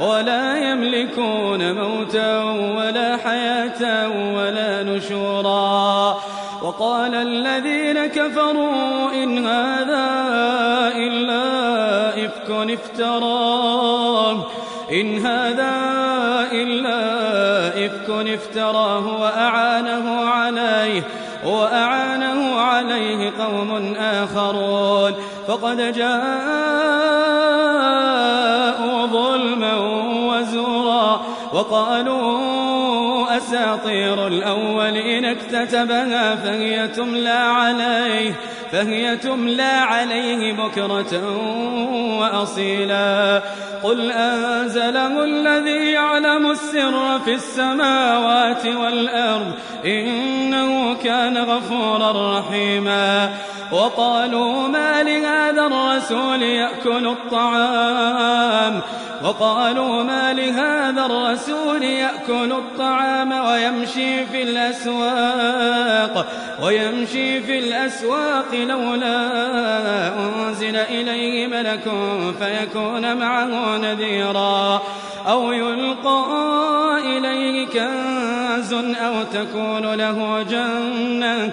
ولا يملكون موتا ولا حياة ولا نشورا. وقال الذين كفروا إن هذا إلا إفك افتراه إن هذا إلا إفك افتراه وأعانه عليه وأعانه عليه قوم آخرون. فقد جاءوا وقالوا أساطير الأولين اكتتبها فهي تملى عليه فهي تملى عليه بكرة وأصيلا. قل أنزله الذي يعلم السر في السماوات والأرض إنه كان غفورا رحيما. وقالوا ما لهذا الرسول يأكل الطعام؟ وقالوا ما لهذا الرسول يأكل الطعام ويمشي في الأسواق ويمشي في الأسواق لولا أنزل إليه ملك فيكون معه نذيرا. أو يلقى إليه كنز أو تكون له جنة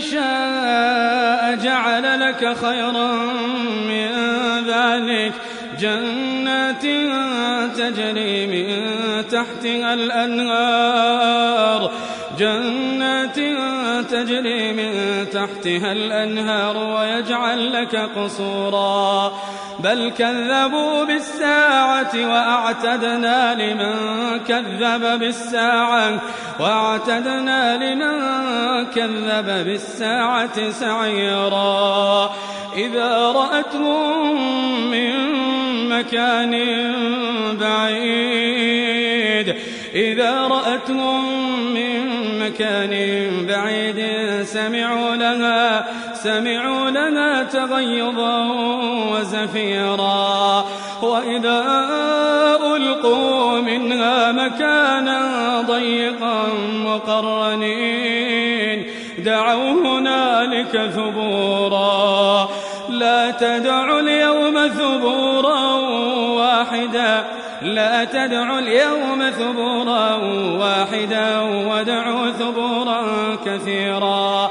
شاء جعل لك خيرا من ذلك. جنات تجري من تحتها الأنهار. جنات تجري من تحتها الأنهار ويجعل لك قصورا. بل كذبوا بالساعة وأعتدنا لمن كذب بالساعة وأعتدنا لمن كذب بالساعة سعيرا. إذا رأتهم من مكان بعيد إذا رأتهم من مكان بعيد سمعوا لها سمعوا لها تغيظا وزفيرا. وإذا ألقوا منها مكانا ضيقا مقرنين دعوا هنالك ثبورا. لا تدعوا اليوم ثبورا واحدا لا تدعوا اليوم ثبورا واحدا ودعوا ثبورا كثيرا.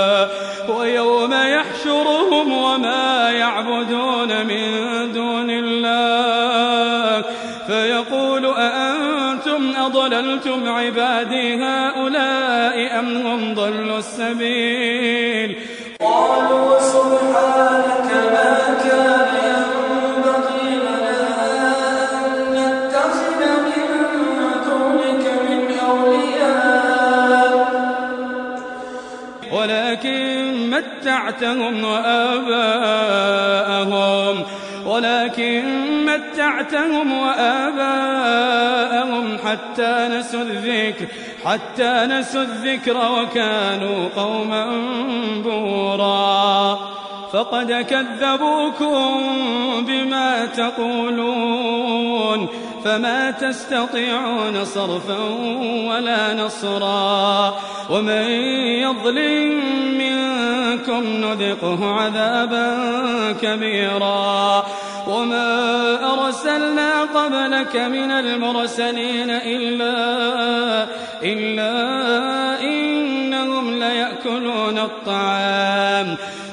أضللتم عبادي هؤلاء أم هم ضلوا السبيل؟ قالوا سبحانك ما كان ينبغي لنا أن نتخذ من دونك من أولياء. ولكن متعتهم وآباءهم. ولكن متعتهم وآباءهم حتى نسوا الذكر حتى نسوا الذكر وكانوا قوما بورا. فقد كذبوكم بما تقولون. فما تستطيعون صرفا ولا نصرا. ومن يظلم منكم نذقه عذابا كبيرا. وما أرسلنا قبلك من المرسلين إلا إلا إنهم ليأكلون الطعام.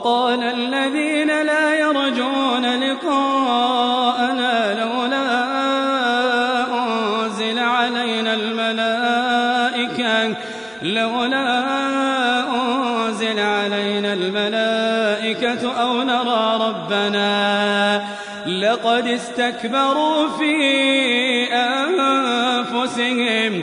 وقال الذين لا يرجون لقاءنا لولا أنزل علينا الملائكة لولا أنزل علينا الملائكة أو نرى ربنا. لقد استكبروا في أنفسهم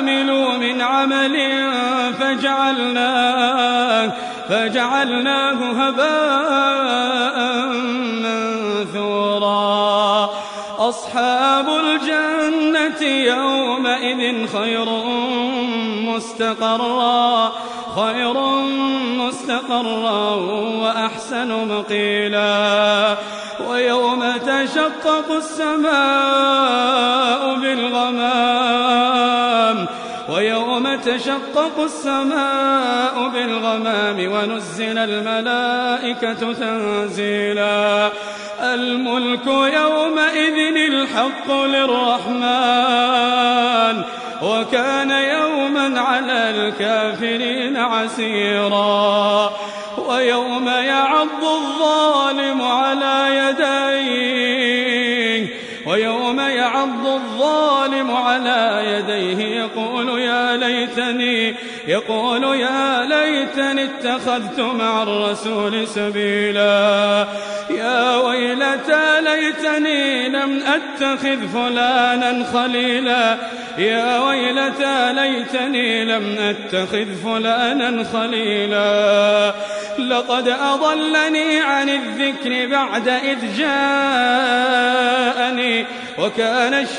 عملوا من عمل فجعلناه فجعلناه هباء منثورا. أصحاب الجنة يومئذ خير مستقرا. خير مستقرا وأحسن مقيلا. ويوم تشقق السماء بالغمام. ويوم تشقق السماء بالغمام ونزل الملائكة تنزيلا. الملك يومئذ الحق للرحمن وكان يوما على الكافرين عسيرا. ويوم يعض الظالم على يديه الظالم على يديه يقول يا ليتني يقول يا ليتني اتخذت مع الرسول سبيلا. يا ويلتى ليتني لم أتخذ فلانا خليلا. يا ويلتى ليتني لم أتخذ فلانا خليلا. لقد أضلني عن الذكر بعد إذ جاءني وكان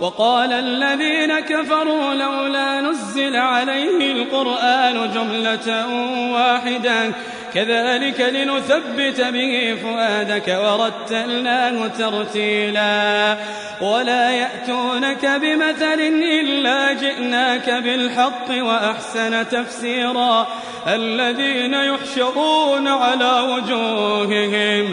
وقال الذين كفروا لولا نزل عليه القرآن جملة واحدة. كذلك لنثبت به فؤادك ورتلناه ترتيلا ولا يأتونك بمثل إلا جئناك بالحق وأحسن تفسيرا. الذين يحشرون على وجوههم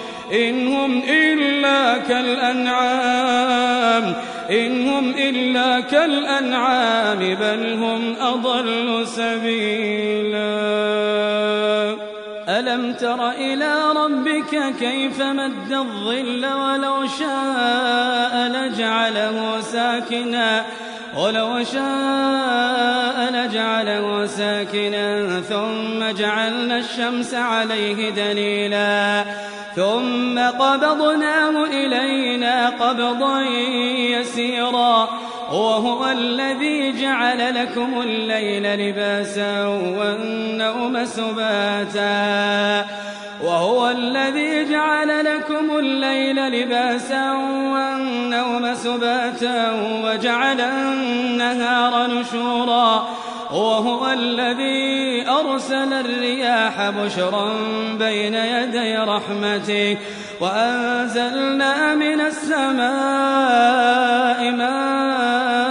إن هم إلا كالأنعام. إن هم إلا كالأنعام بل هم أضل سبيلا. ألم تر إلى ربك كيف مد الظل ولو شاء لجعله ساكنا؟ ولو شاء لجعله ساكنا ثم جعلنا الشمس عليه دليلا. ثم قبضناه إلينا قبضا يسيرا. وهو الذي جعل لكم الليل لباسا والنوم سباتا. وهو الذي جعل لكم الليل لباسا والنوم سباتا وجعل النهار نشورا. وهو الذي أرسل الرياح بشرا بين يدي رحمته وأنزلنا من السماء ماء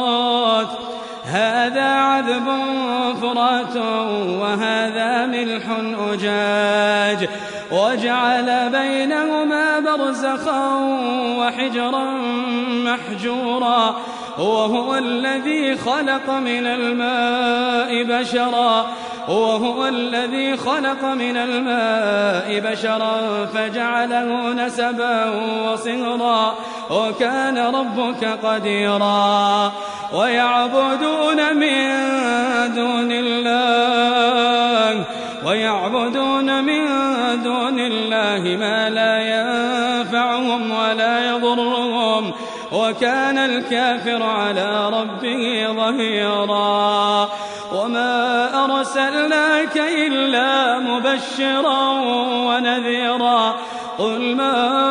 هذا عذب فرات وهذا ملح أجاج. وجعل بينهما برزخا وحجرا محجورا. وهو الذي خلق من الماء بشرا. وهو الذي خلق من الماء بشرا. فجعله نسبا وصهرا وكان ربك قديرا ويعبدون من دون الله ويعبدون من دون الله ما لا ينفعهم ولا يضرهم وكان الكافر على ربه ظهيرا. وما أرسلناك إلا مبشرا ونذيرا قل ما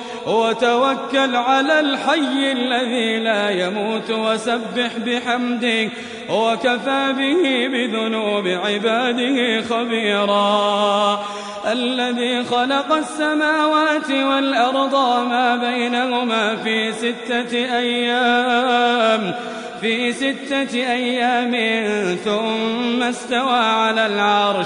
وتوكل على الحي الذي لا يموت وسبح بحمده وكفى به بذنوب عباده خبيرا. الذي خلق السماوات والأرض ما بينهما في ستة أيام في ستة أيام ثم استوى على العرش.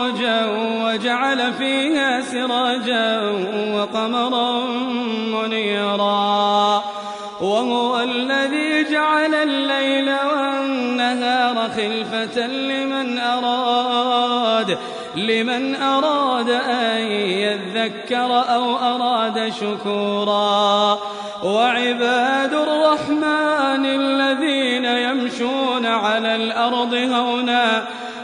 وجعل فيها سراجا وقمرا منيرا. وهو الذي جعل الليل والنهار خلفة لمن أراد لمن أراد أن يذكر أو أراد شكورا. وعباد الرحمن الذين يمشون على الأرض هونا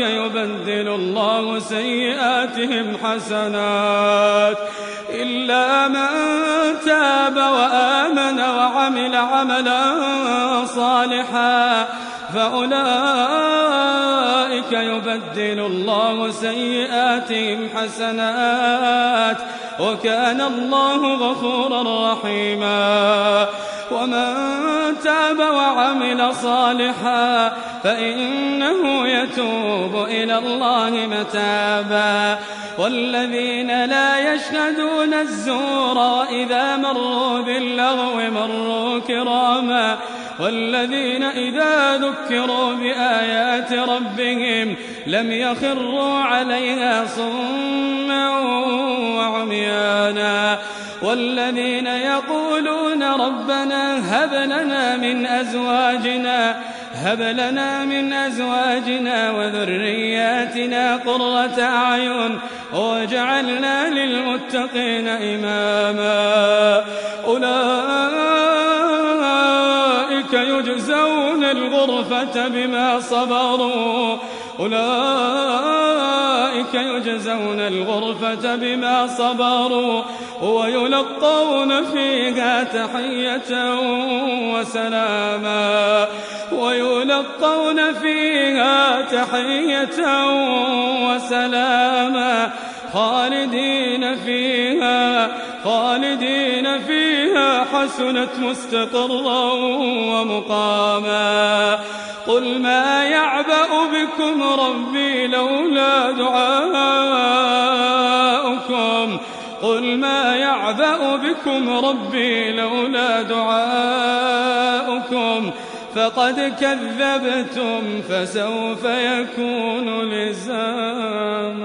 يبدل الله سيئاتهم حسنات. إلا من تاب وآمن وعمل عملا صالحا فأولئك يبدل الله سيئاتهم حسنات. وكان الله غفورا رحيما. ومن تاب وعمل صالحا فإنه يتوب إلى الله متابا. والذين لا يشهدون الزور وإذا مروا باللغو مروا كراما. والذين إذا ذكروا بآيات ربهم لم يخروا عليها صما وعميانا والذين يقولون ربنا هب لنا من أزواجنا هب لنا من أزواجنا وذرياتنا قرة أعين واجعلنا للمتقين إماما. أولئك يجزون الغرفة بما صبروا. أولئك يجزون الغرفة بما صبروا ويلقون فيها تحية وسلاما ويلقون فيها تحية وسلاما خالدين فيها خالدين فيها حسنت مستقرا ومقاما. قل ما يعبأ بكم ربي لولا دعاؤكم. قل ما يعبأ بكم ربي لولا دعاؤكم. فقد كذبتم فسوف يكون لزاما.